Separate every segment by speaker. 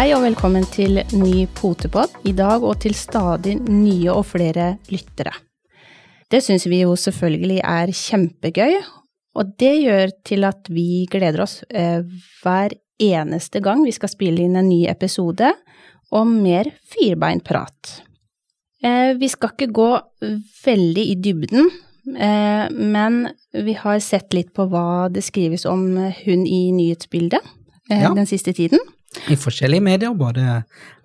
Speaker 1: Hei og velkommen til ny Potepod. I dag og til stadig nye og flere lyttere. Det syns vi jo selvfølgelig er kjempegøy, og det gjør til at vi gleder oss eh, hver eneste gang vi skal spille inn en ny episode om mer firbeint prat. Eh, vi skal ikke gå veldig i dybden, eh, men vi har sett litt på hva det skrives om hun i nyhetsbildet
Speaker 2: Ja.
Speaker 1: den siste tiden.
Speaker 2: I forskjellige medier, både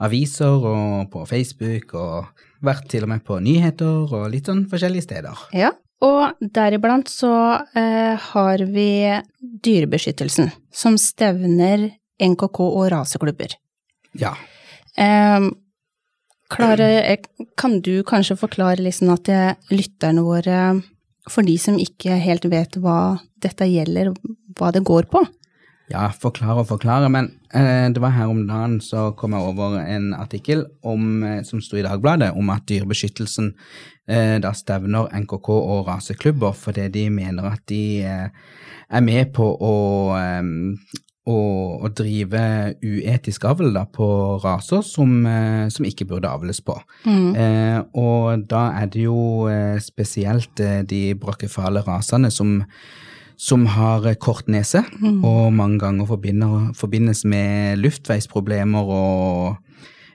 Speaker 2: aviser og på Facebook, og vært til og med på nyheter og litt sånn forskjellige steder.
Speaker 1: Ja, og deriblant så eh, har vi Dyrebeskyttelsen, som stevner NKK og raseklubber.
Speaker 2: Ja.
Speaker 1: Eh, Klare, kan du kanskje forklare liksom at eh, lytterne våre, for de som ikke helt vet hva dette gjelder, hva det går på?
Speaker 2: Ja, forklare og forklare, men eh, det var her om dagen så kom jeg over en artikkel om, eh, som sto i Dagbladet om at Dyrebeskyttelsen eh, da stevner NKK og raseklubber fordi de mener at de eh, er med på å, eh, å, å drive uetisk avl da, på raser som, eh, som ikke burde avles på. Eh, og da er det jo spesielt de brokkefale rasene som som har eh, kort nese, og mange ganger forbinder, forbindes med luftveisproblemer og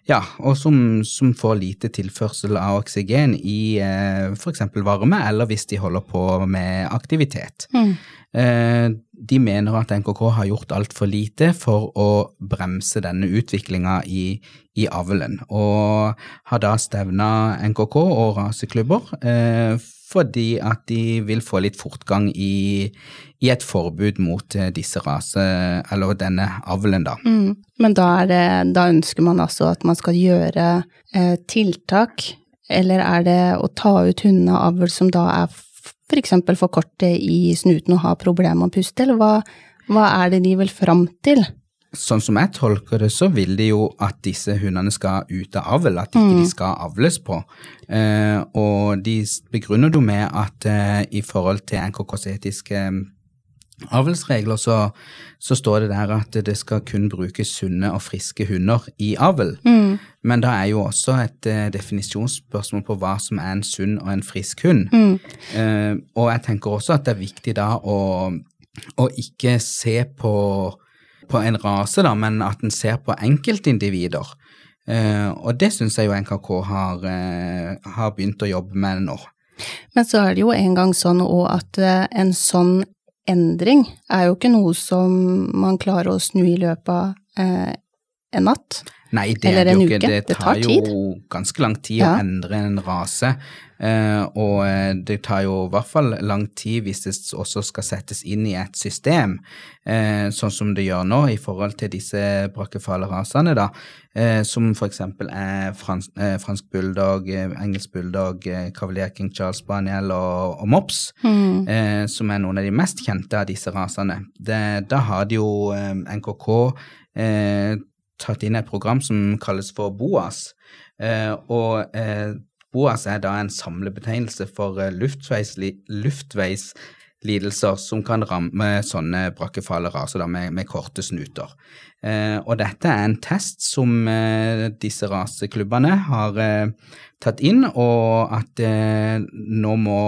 Speaker 2: ja, og som, som får lite tilførsel av oksygen i eh, f.eks. varme, eller hvis de holder på med aktivitet. Eh, de mener at NKK har gjort altfor lite for å bremse denne utviklinga i, i avlen, og har da stevna NKK og raseklubber eh, fordi at de vil få litt fortgang i, i et forbud mot eh, disse rase, eller denne avlen, da.
Speaker 1: Mm. Men da, det, da ønsker man altså at man skal gjøre eh, tiltak, eller er det å ta ut hundene av avl som da er f.eks. for korte i snuten og har problemer med å puste, eller hva, hva er det de vil fram til?
Speaker 2: Sånn som jeg tolker det, så vil de jo at disse hundene skal ut av avl, at ikke de skal avles på. Eh, og de begrunner det med at eh, i forhold til NKKs etiske eh, avlsregler, så, så står det der at det skal kun brukes sunne og friske hunder i avl. Men da er jo også et eh, definisjonsspørsmål på hva som er en sunn og en frisk hund. Eh, og jeg tenker også at det er viktig da å, å ikke se på, på en rase, da, men at en ser på enkeltindivider. Eh, og det syns jeg jo NKK har, eh, har begynt å jobbe med nå.
Speaker 1: Men så er det jo en gang sånn òg at eh, en sånn endring er jo ikke noe som man klarer å snu i løpet av en natt.
Speaker 2: Nei, det
Speaker 1: Eller
Speaker 2: er det
Speaker 1: en uke.
Speaker 2: Det
Speaker 1: Det
Speaker 2: tar, jo ganske lang tid
Speaker 1: Ja.
Speaker 2: å endre en rase. Uh, og eh, det tar jo i hvert fall lang tid hvis det også skal settes inn i et system, uh, sånn som det gjør nå i forhold til disse brakefale rasene, da, uh, som for eksempel er frans, eh, fransk bulldog, engelsk bulldog, Cavalier King Charles Spaniel og, og mops, eh, som er noen av de mest kjente av disse rasene. Det, da har de jo NKK tatt inn et program som kalles for BOAS. Eh, og eh, BOAS er da en samlebetegnelse for eh, luftveisli, luftveislidelser som kan ramme sånne brakkefale raser da, med, med korte snuter. Eh, og dette er en test som disse raseklubbene har tatt inn, og at eh, nå må,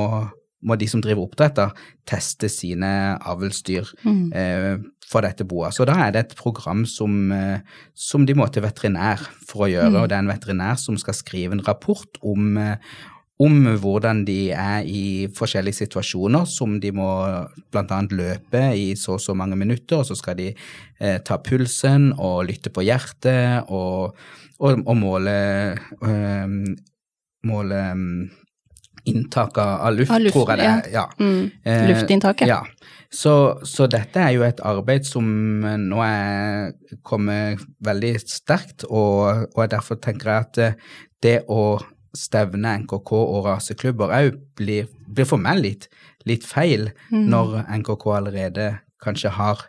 Speaker 2: må de som driver oppdrett, teste sine avlsdyr eh, for dette boet. Så da er det et program som, eh, som de må til veterinær for å gjøre, og det er en veterinær som skal skrive en rapport om, eh, om hvordan de er i forskjellige situasjoner, som de må annet løpe i så og så mange minutter, og så skal de eh, ta pulsen og lytte på hjertet og, og, og måle, øh, måle mm, inntak av luft,
Speaker 1: Av luft,
Speaker 2: tror jeg det er. Ja.
Speaker 1: Mm.
Speaker 2: Eh,
Speaker 1: Luftinntaket.
Speaker 2: Ja. Så, så dette er jo et arbeid som nå er kommet veldig sterkt, og, og derfor tenker jeg at eh, det å stevne NKK og raseklubber òg blir, blir for meg litt, litt feil,
Speaker 1: Mm.
Speaker 2: når NKK allerede kanskje har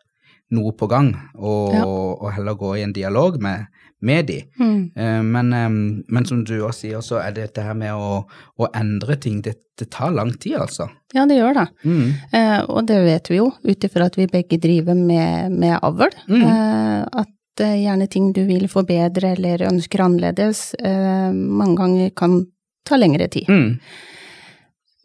Speaker 2: noe på gang, og,
Speaker 1: Ja.
Speaker 2: og heller gå i en dialog med, med de.
Speaker 1: Mm.
Speaker 2: Men, eh, men som du også sier, så er det dette her med å, å endre ting, det, det tar lang tid, altså.
Speaker 1: Ja, det gjør det.
Speaker 2: Mm.
Speaker 1: Eh, og det vet vi jo, ut ifra at vi begge driver med, med avl,
Speaker 2: Mm.
Speaker 1: eh, at eh, gjerne ting du vil forbedre eller ønsker annerledes, eh, mange ganger kan ta lengre tid.
Speaker 2: Mm.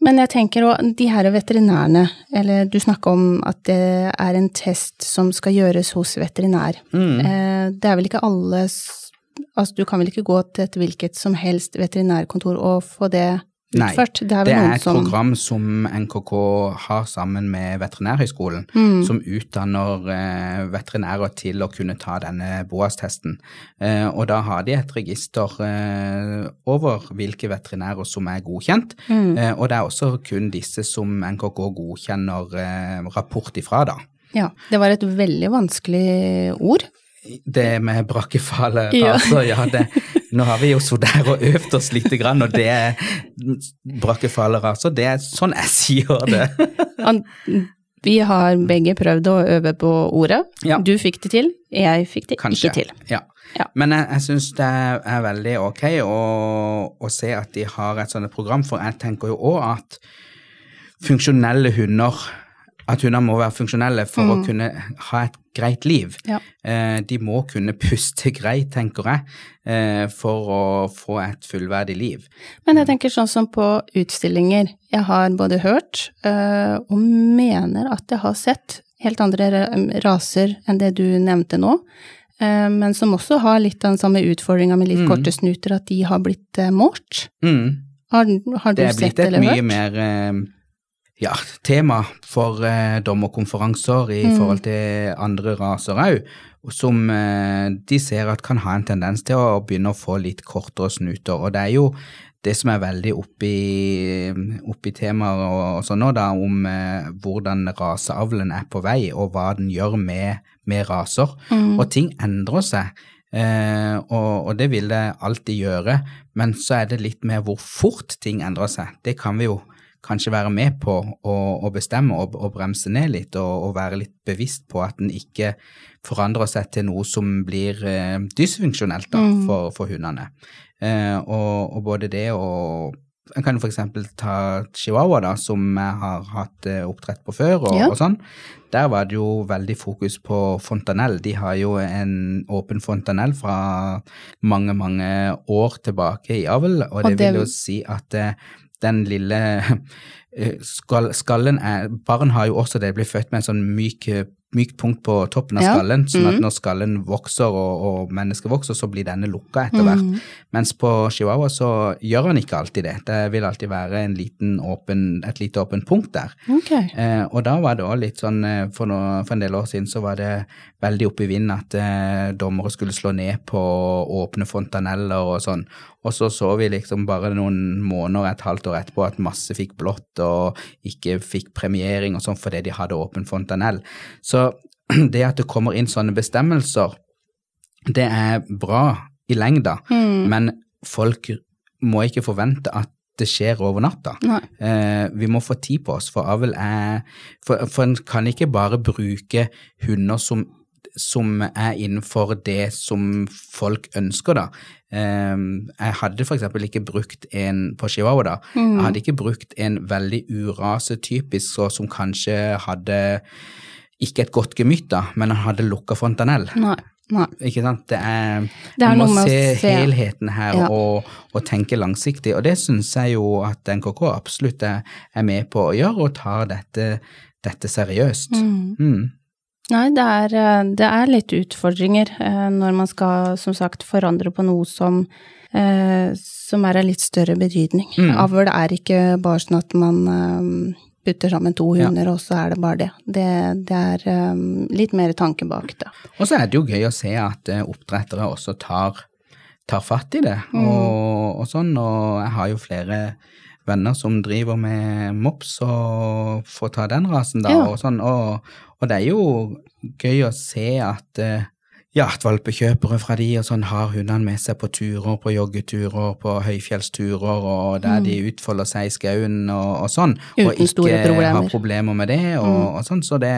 Speaker 1: Men jeg tenker òg de her veterinærene, eller du snakker om at det er en test som skal gjøres hos veterinær.
Speaker 2: Mm.
Speaker 1: Eh, det er vel ikke alle Altså, du kan vel ikke gå til et hvilket som helst veterinærkontor og få det
Speaker 2: Nei.
Speaker 1: Det er
Speaker 2: Det er et
Speaker 1: som
Speaker 2: program som NKK har sammen med Veterinærhøgskolen,
Speaker 1: Mm.
Speaker 2: som utdanner eh, veterinærer til å kunne ta denne BOAS-testen. Eh, og da har de et register eh, over hvilke veterinærer som er godkjent,
Speaker 1: Mm.
Speaker 2: eh, og det er også kun disse som NKK godkjenner eh, rapport ifra, da.
Speaker 1: Ja, det var et veldig vanskelig ord.
Speaker 2: Det med brakkefale
Speaker 1: Ja.
Speaker 2: raser, ja, det, nå har vi jo så der og øvd oss grann, og det er brakkefale Så det er sånn jeg sier det.
Speaker 1: Vi har begge prøvd å øve på ordet.
Speaker 2: Ja.
Speaker 1: Du fikk det til, jeg fikk det
Speaker 2: Kanskje.
Speaker 1: ikke til.
Speaker 2: Ja.
Speaker 1: Ja.
Speaker 2: Men jeg, jeg syns det er veldig ok å, å se at de har et sånt program, for jeg tenker jo òg at funksjonelle hunder At hunder må være funksjonelle for å kunne ha et greit liv.
Speaker 1: Ja.
Speaker 2: Eh, de må kunne puste greit, tenker jeg, eh, for å få et fullverdig liv.
Speaker 1: Men jeg tenker sånn som på utstillinger. Jeg har både hørt eh, og mener at jeg har sett helt andre raser enn det du nevnte nå, øh, men som også har litt den samme utfordringa med litt
Speaker 2: Mm.
Speaker 1: korte snuter, at de har blitt øh, målt.
Speaker 2: Mm.
Speaker 1: Har, har du
Speaker 2: Det er blitt et mye
Speaker 1: hørt?
Speaker 2: mer eh, ja, tema for eh, dommerkonferanser i
Speaker 1: Mm.
Speaker 2: forhold til andre raser òg, som eh, de ser at kan ha en tendens til å begynne å få litt kortere snuter. Og det er jo det som er veldig oppi, oppi temaet og, og sånn nå, da, om eh, hvordan raseavlen er på vei, og hva den gjør med, med raser.
Speaker 1: Mm.
Speaker 2: Og ting endrer seg. Eh, og, og det vil det alltid gjøre, men så er det litt mer hvor fort ting endrer seg. Det kan vi jo kanskje være med på å, å bestemme og, og bremse ned litt, og, og være litt bevisst på at den ikke forandrer seg til noe som blir eh, dysfunksjonelt da,
Speaker 1: Mm.
Speaker 2: for, for hundene. Eh, og, og både det og en kan eksempel ta chihuahua, da, som jeg har hatt eh, oppdrett på før, og,
Speaker 1: Ja.
Speaker 2: og sånn. Der var det jo veldig fokus på fontanell. De har jo en åpen fontanell fra mange, mange år tilbake i avl, og det,
Speaker 1: det-
Speaker 2: vil jo si at eh, den lille skal, skallen er Barn har jo også det, blir født med en sånn myk mykt punkt på toppen av
Speaker 1: Ja.
Speaker 2: skallen, sånn at
Speaker 1: Mhm.
Speaker 2: når skallen vokser og, og mennesket vokser, så blir denne lukka etter hvert.
Speaker 1: Mm.
Speaker 2: Mens på chihuahua så gjør han ikke alltid det. Det vil alltid være en liten åpen, et lite åpent punkt der.
Speaker 1: Okay.
Speaker 2: Eh, og da var det òg litt sånn eh, for, noe, for en del år siden så var det veldig oppe i vinden at eh, dommere skulle slå ned på åpne fontaneller og sånn. Og så så vi liksom bare noen måneder, et halvt år etterpå, at masse fikk blått og ikke fikk premiering og sånn fordi de hadde åpen fontanell. Så det at det kommer inn sånne bestemmelser, det er bra i lengda,
Speaker 1: Mm.
Speaker 2: men folk må ikke forvente at det skjer over natta. Eh, vi må få tid på oss, for avl er For, for en kan ikke bare bruke hunder som, som er innenfor det som folk ønsker, da. Eh, jeg hadde for eksempel ikke brukt en på chihuahua, da.
Speaker 1: Mm.
Speaker 2: Jeg hadde ikke brukt en veldig urasetypisk, og som kanskje hadde ikke et godt gemytt, da, men han hadde lukka fontanell.
Speaker 1: Nei. Nei.
Speaker 2: Ikke sant? Det er,
Speaker 1: Det er
Speaker 2: Vi må se
Speaker 1: se-
Speaker 2: helheten her
Speaker 1: Ja.
Speaker 2: og, og tenke langsiktig, og det syns jeg jo at NKK absolutt er, er med på å gjøre, og tar dette, dette seriøst.
Speaker 1: Mm.
Speaker 2: Mm.
Speaker 1: Nei, det er, eh, det er litt utfordringer eh, når man skal, som sagt, forandre på noe som, eh, som er av litt større betydning.
Speaker 2: Mm.
Speaker 1: Avl er ikke bare sånn at man putter sammen to
Speaker 2: Ja.
Speaker 1: hunder, og så er det bare det. Det, det er litt mer tanke bak det.
Speaker 2: Og så er det jo gøy å se at oppdrettere også tar, tar fatt i det,
Speaker 1: Mm.
Speaker 2: og, og sånn, og jeg har jo flere venner som driver med mops og får ta den rasen da,
Speaker 1: Ja.
Speaker 2: og sånn, og, og det er jo gøy å se at eh, ja, at valpekjøpere fra de og sånn har hundene med seg på turer, på joggeturer, på høyfjellsturer, og der de utfolder seg i skauen og, og sånn, og
Speaker 1: Mm. Uten store
Speaker 2: ikke har problemer med det, og,
Speaker 1: Mm.
Speaker 2: og sånn, så det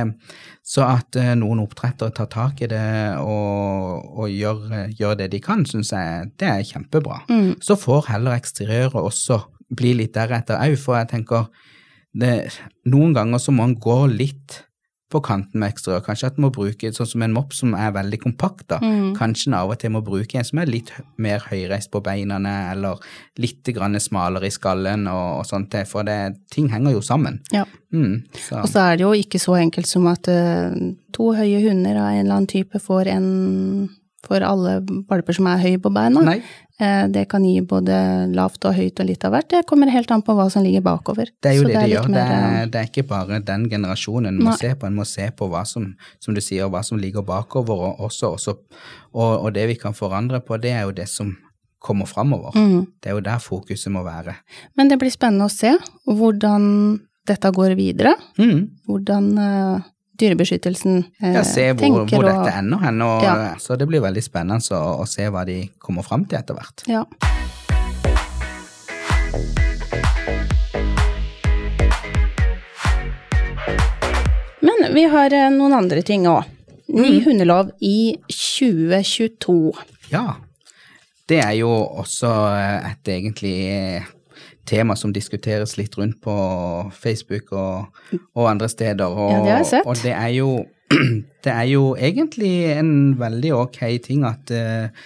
Speaker 2: så at uh, noen oppdrettere tar tak i det og, og gjør, gjør det de kan, syns jeg det er kjempebra.
Speaker 1: Mm.
Speaker 2: Så får heller eksteriøret også bli litt deretter òg, for jeg tenker det, noen ganger så må en gå litt på kanten med eksteriør. Kanskje at en må bruke sånn som en mopp som er veldig kompakt, da. Kanskje en av og til må bruke en som er litt mer høyreist på beina, eller litt grann smalere i skallen og, og sånt, til, for det, ting henger jo sammen.
Speaker 1: Ja.
Speaker 2: Mm, så.
Speaker 1: Og så er det jo ikke så enkelt som at uh, to høye hunder av en eller annen type får en for alle valper som er høye på beina.
Speaker 2: Nei,
Speaker 1: Eh, Det kan gi både lavt og høyt og litt av hvert. Det kommer helt an på hva som ligger bakover.
Speaker 2: det er jo det det,
Speaker 1: litt
Speaker 2: gjør. Det er, det er ikke bare den generasjonen en må se på, en må se på hva som, som du sier, hva som ligger bakover og også, også og, og det vi kan forandre på, det er jo det som kommer framover.
Speaker 1: Mm.
Speaker 2: Det er jo der fokuset må være.
Speaker 1: Men det blir spennende å se hvordan dette går videre.
Speaker 2: Mm.
Speaker 1: Hvordan eh, Dyrebeskyttelsen eh,
Speaker 2: Ja, se hvor,
Speaker 1: tenker
Speaker 2: hvor dette ender hen, og,
Speaker 1: Ja.
Speaker 2: så det blir veldig spennende å, å se hva de kommer fram til etter hvert.
Speaker 1: Ja. Men vi har eh, noen andre ting òg. Ny
Speaker 2: Mm.
Speaker 1: hundelov i 2022.
Speaker 2: Ja, det er jo også eh, et egentlig tema som diskuteres litt rundt på Facebook og, og andre steder. Og,
Speaker 1: Ja, det har jeg sett.
Speaker 2: Og det er jo, det er jo egentlig en veldig ok ting at eh,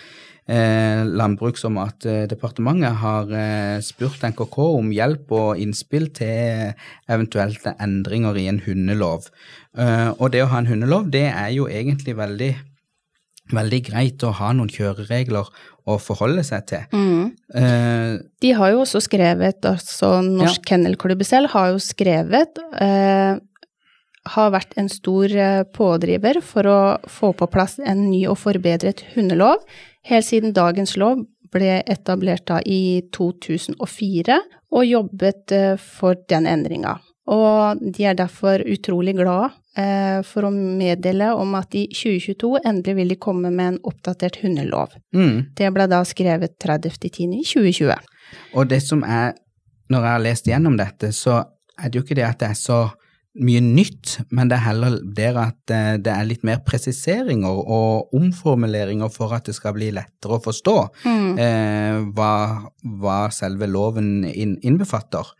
Speaker 2: eh, Landbruks- og matdepartementet har eh, spurt NKK om hjelp og innspill til eventuelle endringer i en hundelov. Eh, og det å ha en hundelov, det er jo egentlig veldig veldig greit å ha noen kjøreregler å forholde seg til.
Speaker 1: Mm.
Speaker 2: Uh,
Speaker 1: De har jo også skrevet, altså Norsk Kennelklubb selv har jo skrevet uh, har vært en stor eh, pådriver for å få på plass en ny og forbedret hundelov, helt siden dagens lov ble etablert da i 2004, og jobbet for den endringa. Og de er derfor utrolig glade eh, for å meddele om at i 2022 endelig vil de komme med en oppdatert hundelov.
Speaker 2: mm.
Speaker 1: Det ble da skrevet 30.10.2020.
Speaker 2: Og det som er, når jeg har lest gjennom dette, så er det jo ikke det at det er så mye nytt, men det er heller det at eh, det er litt mer presiseringer og omformuleringer for at det skal bli lettere å forstå eh, hva, hva selve loven inn, innbefatter.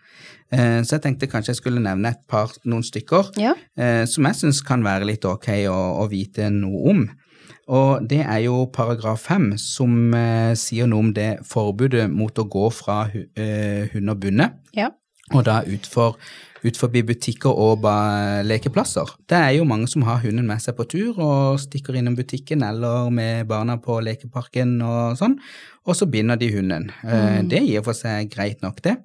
Speaker 2: Eh, så jeg tenkte kanskje jeg skulle nevne et par, noen stykker
Speaker 1: Ja.
Speaker 2: eh, som jeg syns kan være litt ok å, å vite noe om. Og det er jo paragraf fem, som eh, sier noe om det forbudet mot å gå fra hu, eh, hund og bunne.
Speaker 1: Ja.
Speaker 2: og da utfor, ut forbi butikker og lekeplasser. Det er jo mange som har hunden med seg på tur og stikker innom butikken eller med barna på lekeparken og sånn, og så binder de hunden. Eh, Det gir for seg greit nok, det.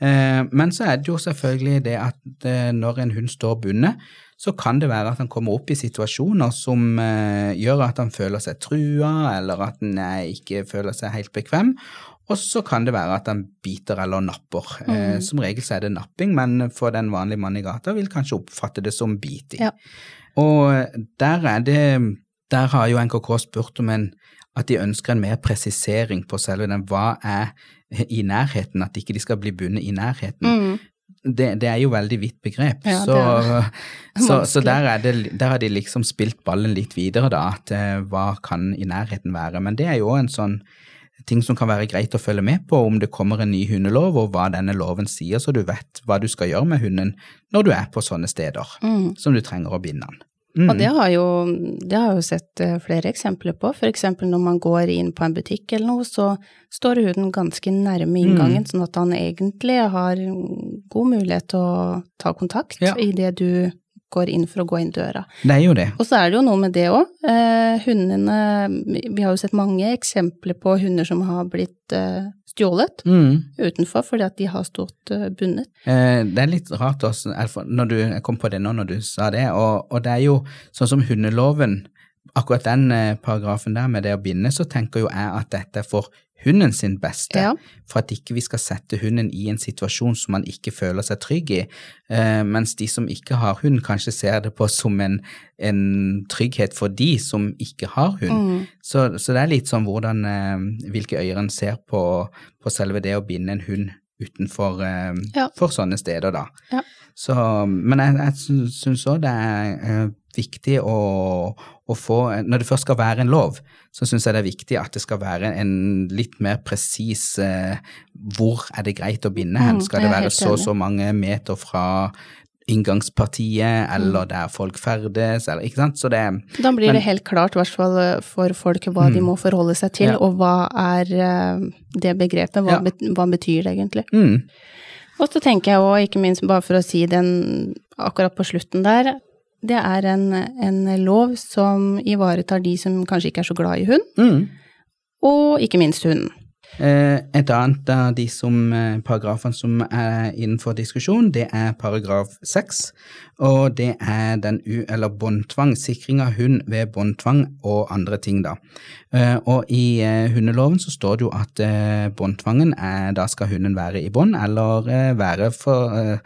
Speaker 2: Eh, Men så er det jo selvfølgelig det at eh, når en hund står bundet, så kan det være at han kommer opp i situasjoner som eh, gjør at han føler seg trua, eller at han ikke føler seg helt bekvem. Og så kan det være at han biter eller napper. Mm. som regel så er det napping, men for den vanlige mannen i gata vil kanskje oppfatte det som biting.
Speaker 1: Ja.
Speaker 2: Og der er det Der har jo NKK spurt om en at de ønsker en mer presisering på selve den. Hva er i nærheten? At ikke de skal bli bundet i nærheten.
Speaker 1: Mm.
Speaker 2: Det, det er jo veldig vidt begrep.
Speaker 1: Ja,
Speaker 2: så, så, så der, er det, der har de liksom spilt ballen litt videre, da. At eh, hva kan i nærheten være? Men det er jo en sånn ting som kan være greit å følge med på om det kommer en ny hundelov, og hva denne loven sier, så du vet hva du skal gjøre med hunden når du er på sånne steder
Speaker 1: Mm.
Speaker 2: som du trenger å binde den. Mm.
Speaker 1: Og det har jo, det har jeg jo sett eh, flere eksempler på. Eksempel når man går inn på en butikk eller noe, så står huden ganske nærme inngangen, sånn at han egentlig har god mulighet til å ta kontakt
Speaker 2: Ja.
Speaker 1: idet du går inn for å gå inn døra.
Speaker 2: Det er jo det.
Speaker 1: Og så er det jo noe med det òg. Eh, hundene Vi har jo sett mange eksempler på hunder som har blitt eh, stjålet
Speaker 2: Mm.
Speaker 1: utenfor fordi at de har stått eh, bundet.
Speaker 2: Eh, det er litt rart også, når du, jeg kom på det nå når du sa det, og, og det er jo sånn som hundeloven, akkurat den eh, paragrafen der med det å binde, så tenker jo jeg at dette er for hunden sin beste,
Speaker 1: Ja.
Speaker 2: for at ikke vi skal sette hunden i en situasjon som man ikke føler seg trygg i, eh, mens de som ikke har hund kanskje ser det på som en, en trygghet for de som ikke har hund.
Speaker 1: Mm.
Speaker 2: Så, så det er litt sånn hvordan, eh, hvilke øyne en ser på, på selve det å binde en hund utenfor eh,
Speaker 1: Ja.
Speaker 2: for sånne steder, da.
Speaker 1: Ja.
Speaker 2: Så, men jeg, jeg syns òg det er eh, viktig å, å få Når det først skal være en lov, så syns jeg det er viktig at det skal være en litt mer presis eh, Hvor er det greit å binde hen?
Speaker 1: Mm,
Speaker 2: Skal det være så og så mange meter fra inngangspartiet, eller der folk ferdes, eller ikke sant. Så det
Speaker 1: Da blir
Speaker 2: men-
Speaker 1: det helt klart, i hvert fall eh, for folk, hva de må forholde seg til,
Speaker 2: Ja.
Speaker 1: og hva er eh, det begrepet, hva,
Speaker 2: Ja.
Speaker 1: bet, hva betyr det egentlig.
Speaker 2: mm,
Speaker 1: Og så tenker jeg òg, ikke minst bare for å si den akkurat på slutten der, det er en, en lov som ivaretar de som kanskje ikke er så glad i hund,
Speaker 2: mm.
Speaker 1: og ikke minst hunden.
Speaker 2: Eh, Et annet av de som, eh, paragrafene som er innenfor diskusjon, det er paragraf seks, og det er den u... eller båndtvang, sikring av hund ved båndtvang og andre ting, da. Eh, Og i hundeloven så står det jo at båndtvangen er Da skal hunden være i bånd, eller være for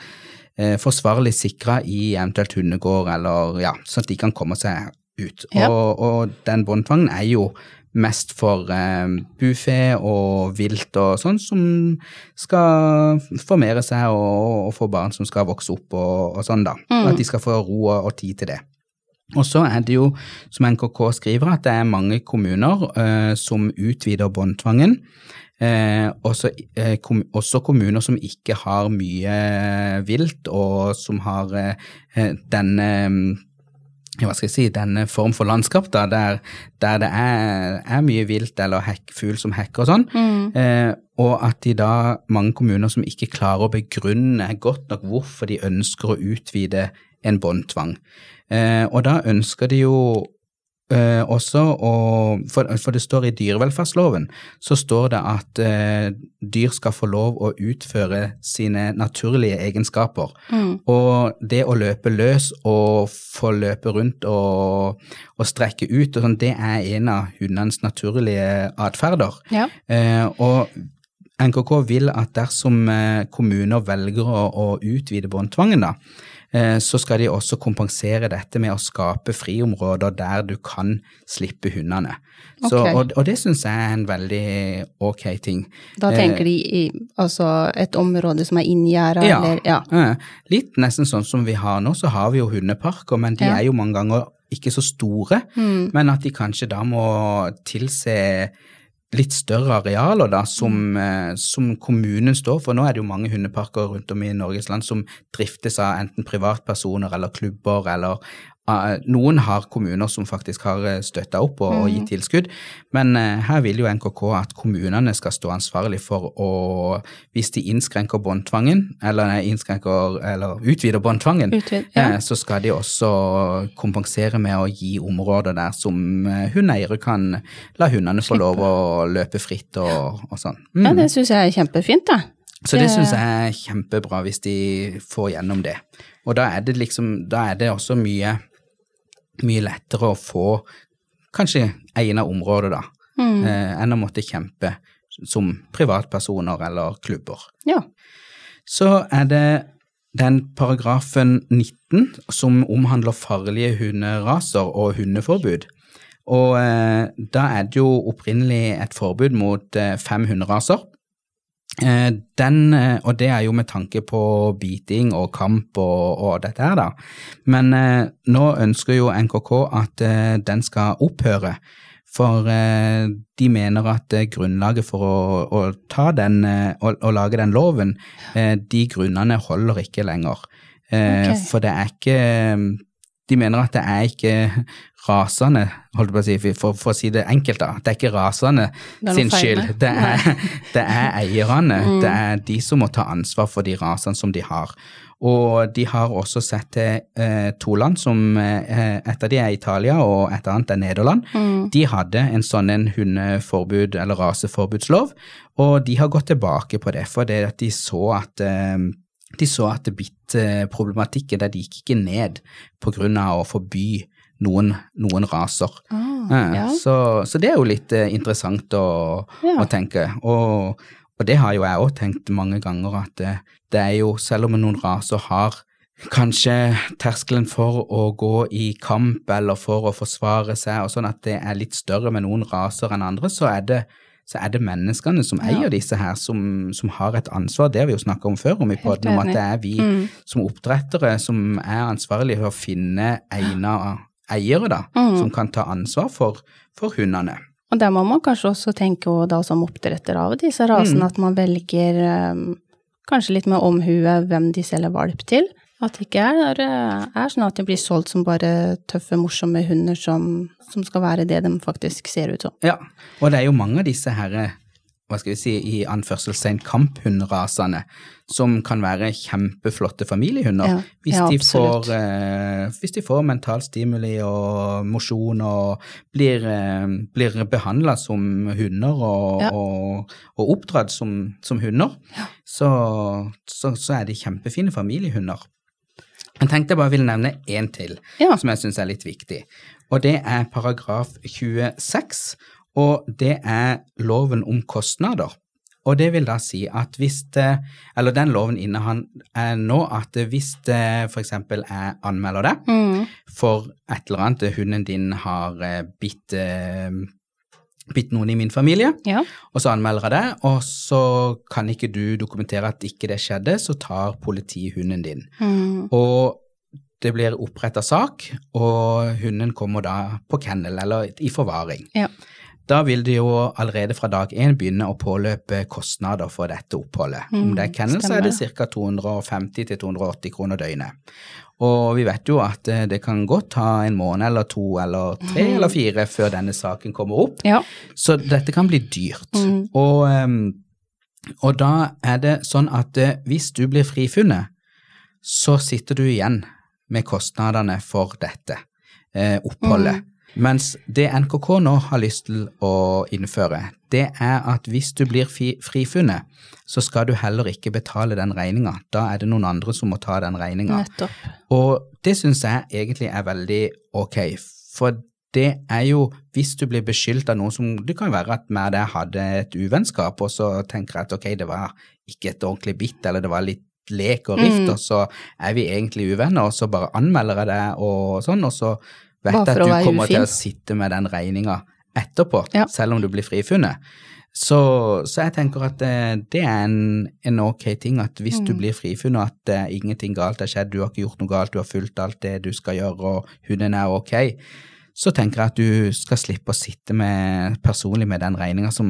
Speaker 2: forsvarlig sikra i eventuelt hundegård, eller ja, sånn at de kan komme seg ut.
Speaker 1: Ja.
Speaker 2: Og, og den båndtvangen er jo mest for eh, bufe og vilt og sånn, som skal formere seg og, og få barn som skal vokse opp og, og sånn, da.
Speaker 1: Mm.
Speaker 2: At de skal få ro og, og tid til det. Og så er det jo, som NKK skriver, at det er mange kommuner eh, som utvider båndtvangen. Eh, også, eh, kom, også kommuner som ikke har mye vilt, og som har eh, denne ja, hva skal jeg si, denne form for landskap, da, der, der det er, er mye vilt eller hekk, fugl som hekker og sånn, eh, og at de da, mange kommuner som ikke klarer å begrunne godt nok hvorfor de ønsker å utvide en båndtvang. Eh, og da ønsker de jo eh, også å for, for det står i dyrevelferdsloven, så står det at eh, dyr skal få lov å utføre sine naturlige egenskaper. Og det å løpe løs og få løpe rundt og, og strekke ut, og sånn, det er en av hundenes naturlige atferder.
Speaker 1: Ja.
Speaker 2: Eh, og NKK vil at dersom eh, kommuner velger å, å utvide båndtvangen, da, så skal de også kompensere dette med å skape friområder der du kan slippe hundene. Så, og, og det syns jeg er en veldig ok ting.
Speaker 1: Da tenker de i altså et område som er inngjerda,
Speaker 2: Ja.
Speaker 1: eller ja.
Speaker 2: Eh, Litt nesten sånn som vi har nå, så har vi jo hundeparker, men de
Speaker 1: Ja.
Speaker 2: er jo mange ganger ikke så store.
Speaker 1: Mm.
Speaker 2: Men at de kanskje da må tilse litt større arealer da, som, eh, som kommunen står for. Nå er det jo mange hundeparker rundt om i Norges land som driftes av enten privatpersoner eller klubber, eller noen har kommuner som faktisk har uh, støtta opp og, og gitt tilskudd. Men eh, her vil jo NKK at kommunene skal stå ansvarlig for å Hvis de innskrenker båndtvangen, eller, innskrenker, eller utvider båndtvangen,
Speaker 1: Utvid, ja.
Speaker 2: eh, så skal de også kompensere med å gi områder der som eh, hundeeiere kan la hundene få lov å løpe fritt og, og sånn. Mm.
Speaker 1: ja, det syns jeg er kjempefint, da.
Speaker 2: Så det
Speaker 1: det-
Speaker 2: syns jeg er kjempebra hvis de får gjennom det. Og da er det liksom, da er det også mye, mye lettere å få kanskje egnet område, da,
Speaker 1: Mm.
Speaker 2: eh, enn å måtte kjempe som privatpersoner eller klubber.
Speaker 1: Ja.
Speaker 2: Så er det den paragrafen 19 som omhandler farlige hunderaser og hundeforbud. Og eh, da er det jo opprinnelig et forbud mot eh, fem hunderaser. Eh, den, eh, og det er jo med tanke på biting og kamp og, og dette her, da. Men eh, nå ønsker jo NKK at eh, den skal opphøre. For eh, de mener at grunnlaget for å, å ta den å, og lage den loven, de grunnene holder ikke lenger.
Speaker 1: Okay.
Speaker 2: For det er ikke De mener at det er ikke rasende, holdt på å si, for, for å si det enkelt, da. Det er ikke rasende
Speaker 1: er
Speaker 2: sin skyld. Det er, det er eierne.
Speaker 1: Mm.
Speaker 2: Det er de som må ta ansvar for de rasene som de har. Og de har også sett til eh, to land, som eh, et av de er Italia, og et annet er Nederland.
Speaker 1: Mm.
Speaker 2: De hadde en sånn en hundeforbud, eller raseforbudslov, og de har gått tilbake på det, for det at de så at eh, de så at bitt-problematikken der de gikk ikke ned på grunn av å forby noen, noen raser.
Speaker 1: Ah,
Speaker 2: Eh,
Speaker 1: ja.
Speaker 2: Så, så det er jo litt eh, interessant å,
Speaker 1: Ja.
Speaker 2: å tenke. Og, og det har jo jeg òg tenkt mange ganger, at det, det er jo, selv om noen raser har kanskje terskelen for å gå i kamp eller for å forsvare seg, og sånn at det er litt større med noen raser enn andre, så er det, så er det menneskene som eier disse her, som, som har et ansvar. Det har vi jo snakka om før, om i podden, om at det er vi
Speaker 1: Mm.
Speaker 2: som oppdrettere som er ansvarlige for å finne egna eiere, da,
Speaker 1: Mm.
Speaker 2: som kan ta ansvar for, for hundene.
Speaker 1: Og der må man kanskje også tenke og da som oppdretter av disse rasene,
Speaker 2: Mm.
Speaker 1: at man velger um, kanskje litt med omhue hvem de selger valp til. At det ikke er, er sånn at de blir solgt som bare tøffe, morsomme hunder som, som skal være det de faktisk ser ut som.
Speaker 2: Ja, og det er jo mange av disse her, hva skal vi si, i anførselstegn kamphundrasene, som kan være kjempeflotte familiehunder.
Speaker 1: Ja,
Speaker 2: hvis,
Speaker 1: ja,
Speaker 2: de får, eh, hvis de får mental stimuli og mosjon og blir, eh, blir behandla som hunder og,
Speaker 1: Ja.
Speaker 2: og, og oppdratt som, som hunder, så, så, så er de kjempefine familiehunder. Jeg tenkte jeg bare ville nevne én til
Speaker 1: Ja.
Speaker 2: som jeg syns er litt viktig. Og det er paragraf 26, og det er loven om kostnader. Og det vil da si at hvis det, eller den loven inneholder nå at hvis det f.eks. jeg anmelder det
Speaker 1: Mm.
Speaker 2: for et eller annet, hunden din har eh, bitt, eh, bitt noen i min familie,
Speaker 1: Ja.
Speaker 2: og så anmelder jeg det, og så kan ikke du dokumentere at ikke det skjedde, så tar politiet hunden din.
Speaker 1: Mm.
Speaker 2: Og det blir oppretta sak, og hunden kommer da på kennel eller i forvaring.
Speaker 1: Ja.
Speaker 2: Da vil det jo allerede fra dag én begynne å påløpe kostnader for dette oppholdet. Om
Speaker 1: Mm,
Speaker 2: det er kennel, så er det ca. 250-280 kroner døgnet. Og vi vet jo at eh, det kan godt ta en måned eller to eller tre
Speaker 1: Mm.
Speaker 2: eller fire før denne saken kommer opp.
Speaker 1: ja.
Speaker 2: Så dette kan bli dyrt.
Speaker 1: Mm.
Speaker 2: Og, ehm, og da er det sånn at eh, hvis du blir frifunnet, så sitter du igjen med kostnadene for dette eh, oppholdet. Mens det NKK nå har lyst til å innføre, det er at hvis du blir frifunnet, så skal du heller ikke betale den regninga. Da er det noen andre som må ta den regninga. Og det syns jeg egentlig er veldig ok, for det er jo hvis du blir beskyldt av noen som Det kan være at med og deg hadde et uvennskap, og så tenker jeg at ok, det var ikke et ordentlig bitt, eller det var litt lek og rift,
Speaker 1: Mm.
Speaker 2: og så er vi egentlig uvenner, og så bare anmelder jeg det og sånn, og så vet at du
Speaker 1: kommer
Speaker 2: kommer til å sitte med den regninga etterpå,
Speaker 1: Ja.
Speaker 2: selv om du blir frifunnet. Så, så jeg tenker at det, det er en, en ok ting at hvis du
Speaker 1: Mm.
Speaker 2: blir frifunnet at uh, ingenting galt har skjedd, du har ikke gjort noe galt, du har fulgt alt det du skal gjøre og hunden er ok, så tenker jeg at du skal slippe å sitte med, personlig med den regninga som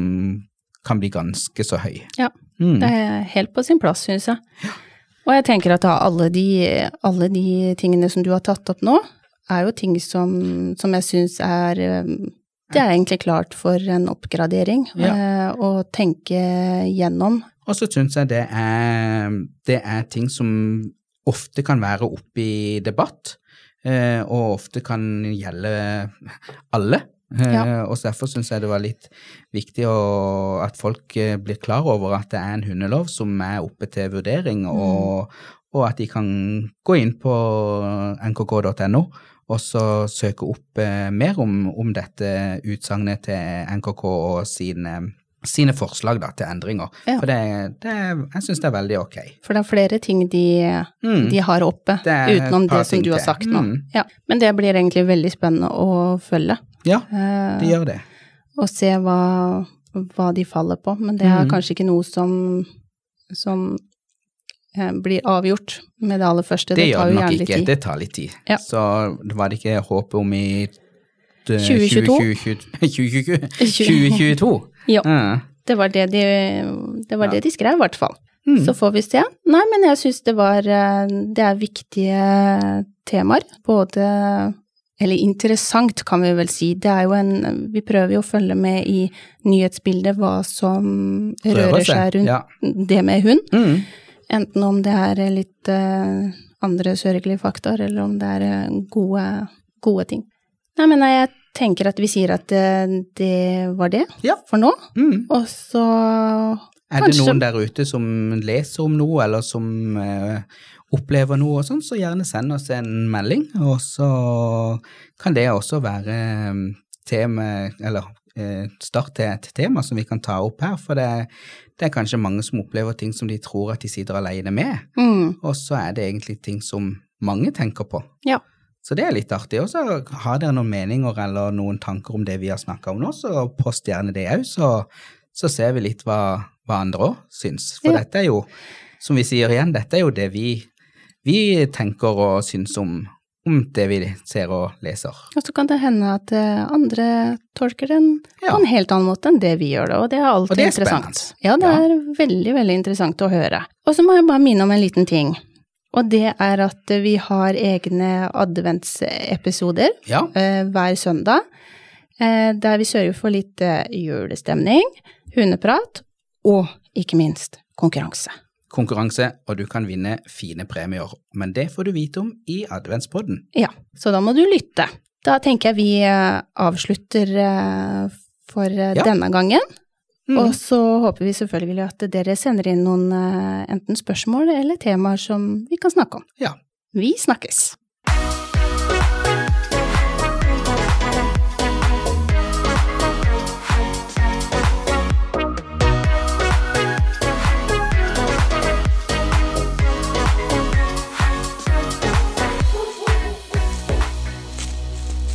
Speaker 2: kan bli ganske så høy.
Speaker 1: Ja.
Speaker 2: Mm.
Speaker 1: Det er helt på sin plass, syns jeg. Og jeg tenker at da alle de, alle de tingene som du har tatt opp nå, er jo ting som, som jeg syns er eh, Det er egentlig klart for en oppgradering ja. å tenke gjennom.
Speaker 2: Og så syns jeg det er, det er ting som ofte kan være oppe i debatt, eh, og ofte kan gjelde alle. Eh,
Speaker 1: Ja.
Speaker 2: Og derfor syns jeg det var litt viktig å, at folk eh, blir klar over at det er en hundelov som er oppe til vurdering, og, og at de kan gå inn på nkk.no og så søke opp eh, mer om, om dette utsagnet til NKK og sine, sine forslag da, til endringer.
Speaker 1: Ja.
Speaker 2: For det, det, jeg syns det er veldig ok.
Speaker 1: For det er flere ting de,
Speaker 2: Mm.
Speaker 1: de har oppe, utenom det som du har sagt nå.
Speaker 2: Mm.
Speaker 1: Ja. Men det blir egentlig veldig spennende å følge.
Speaker 2: Ja,
Speaker 1: eh,
Speaker 2: det gjør det.
Speaker 1: og se hva, hva de faller på. Men det er
Speaker 2: mm.
Speaker 1: kanskje ikke noe som, som blir avgjort med det aller første.
Speaker 2: Det, gjør
Speaker 1: tar
Speaker 2: det
Speaker 1: jo
Speaker 2: nok
Speaker 1: gjerne litt
Speaker 2: ikke.
Speaker 1: tid.
Speaker 2: Det tar litt tid.
Speaker 1: Ja.
Speaker 2: Så det var det ikke håpet om i eh,
Speaker 1: 2022?
Speaker 2: 2022?
Speaker 1: Ja.
Speaker 2: Ja.
Speaker 1: Det var det de, det, var
Speaker 2: Ja.
Speaker 1: det de skrev, i hvert fall.
Speaker 2: Mm.
Speaker 1: Så får vi se. Nei, men jeg syns det var eh, Det er viktige temaer. Både Eller interessant, kan vi vel si. Det er jo en Vi prøver jo å følge med i nyhetsbildet hva som rører seg rundt
Speaker 2: Ja.
Speaker 1: det med hund.
Speaker 2: Mm.
Speaker 1: Enten om det er litt eh, andre sørgelige faktorer, eller om det er eh, gode, gode ting. Nei, men jeg tenker at vi sier at det, det var det
Speaker 2: Ja.
Speaker 1: for nå.
Speaker 2: Mm.
Speaker 1: Og så
Speaker 2: Er det noen der ute som leser om noe, eller som eh, opplever noe og sånn, så gjerne send oss en melding, og så kan det også være eh, tema, eller eh, start til et tema som vi kan ta opp her, for det, det er kanskje mange som opplever ting som de tror at de sitter alene med,
Speaker 1: mm,
Speaker 2: og så er det egentlig ting som mange tenker på.
Speaker 1: Ja.
Speaker 2: Så det er litt artig. Og så har dere noen meninger eller noen tanker om det vi har snakka om nå, så post gjerne det òg, så, så ser vi litt hva, hva andre òg syns. For
Speaker 1: Ja.
Speaker 2: dette er jo, som vi sier igjen, dette er jo det vi, vi tenker og syns om, om det vi ser og leser.
Speaker 1: Og så kan det hende at eh, andre tolker den
Speaker 2: Ja.
Speaker 1: på en helt annen måte enn det vi gjør det, og det er alltid
Speaker 2: det er
Speaker 1: interessant. Ja, det
Speaker 2: Ja.
Speaker 1: er veldig, veldig interessant å høre. Og så må jeg bare minne om en liten ting. Og det er at vi har egne adventsepisoder
Speaker 2: Ja.
Speaker 1: eh, hver søndag, eh, der vi sørger for litt julestemning, hundeprat og ikke minst konkurranse.
Speaker 2: Konkurranse, og du kan vinne fine premier. Men det får du vite om i adventspodden.
Speaker 1: Ja, så da må du lytte. Da tenker jeg vi eh, avslutter eh, for eh,
Speaker 2: Ja.
Speaker 1: denne gangen.
Speaker 2: Mm.
Speaker 1: Og så håper vi selvfølgelig at dere sender inn noen enten spørsmål eller temaer som vi kan snakke om.
Speaker 2: Ja.
Speaker 1: Vi snakkes!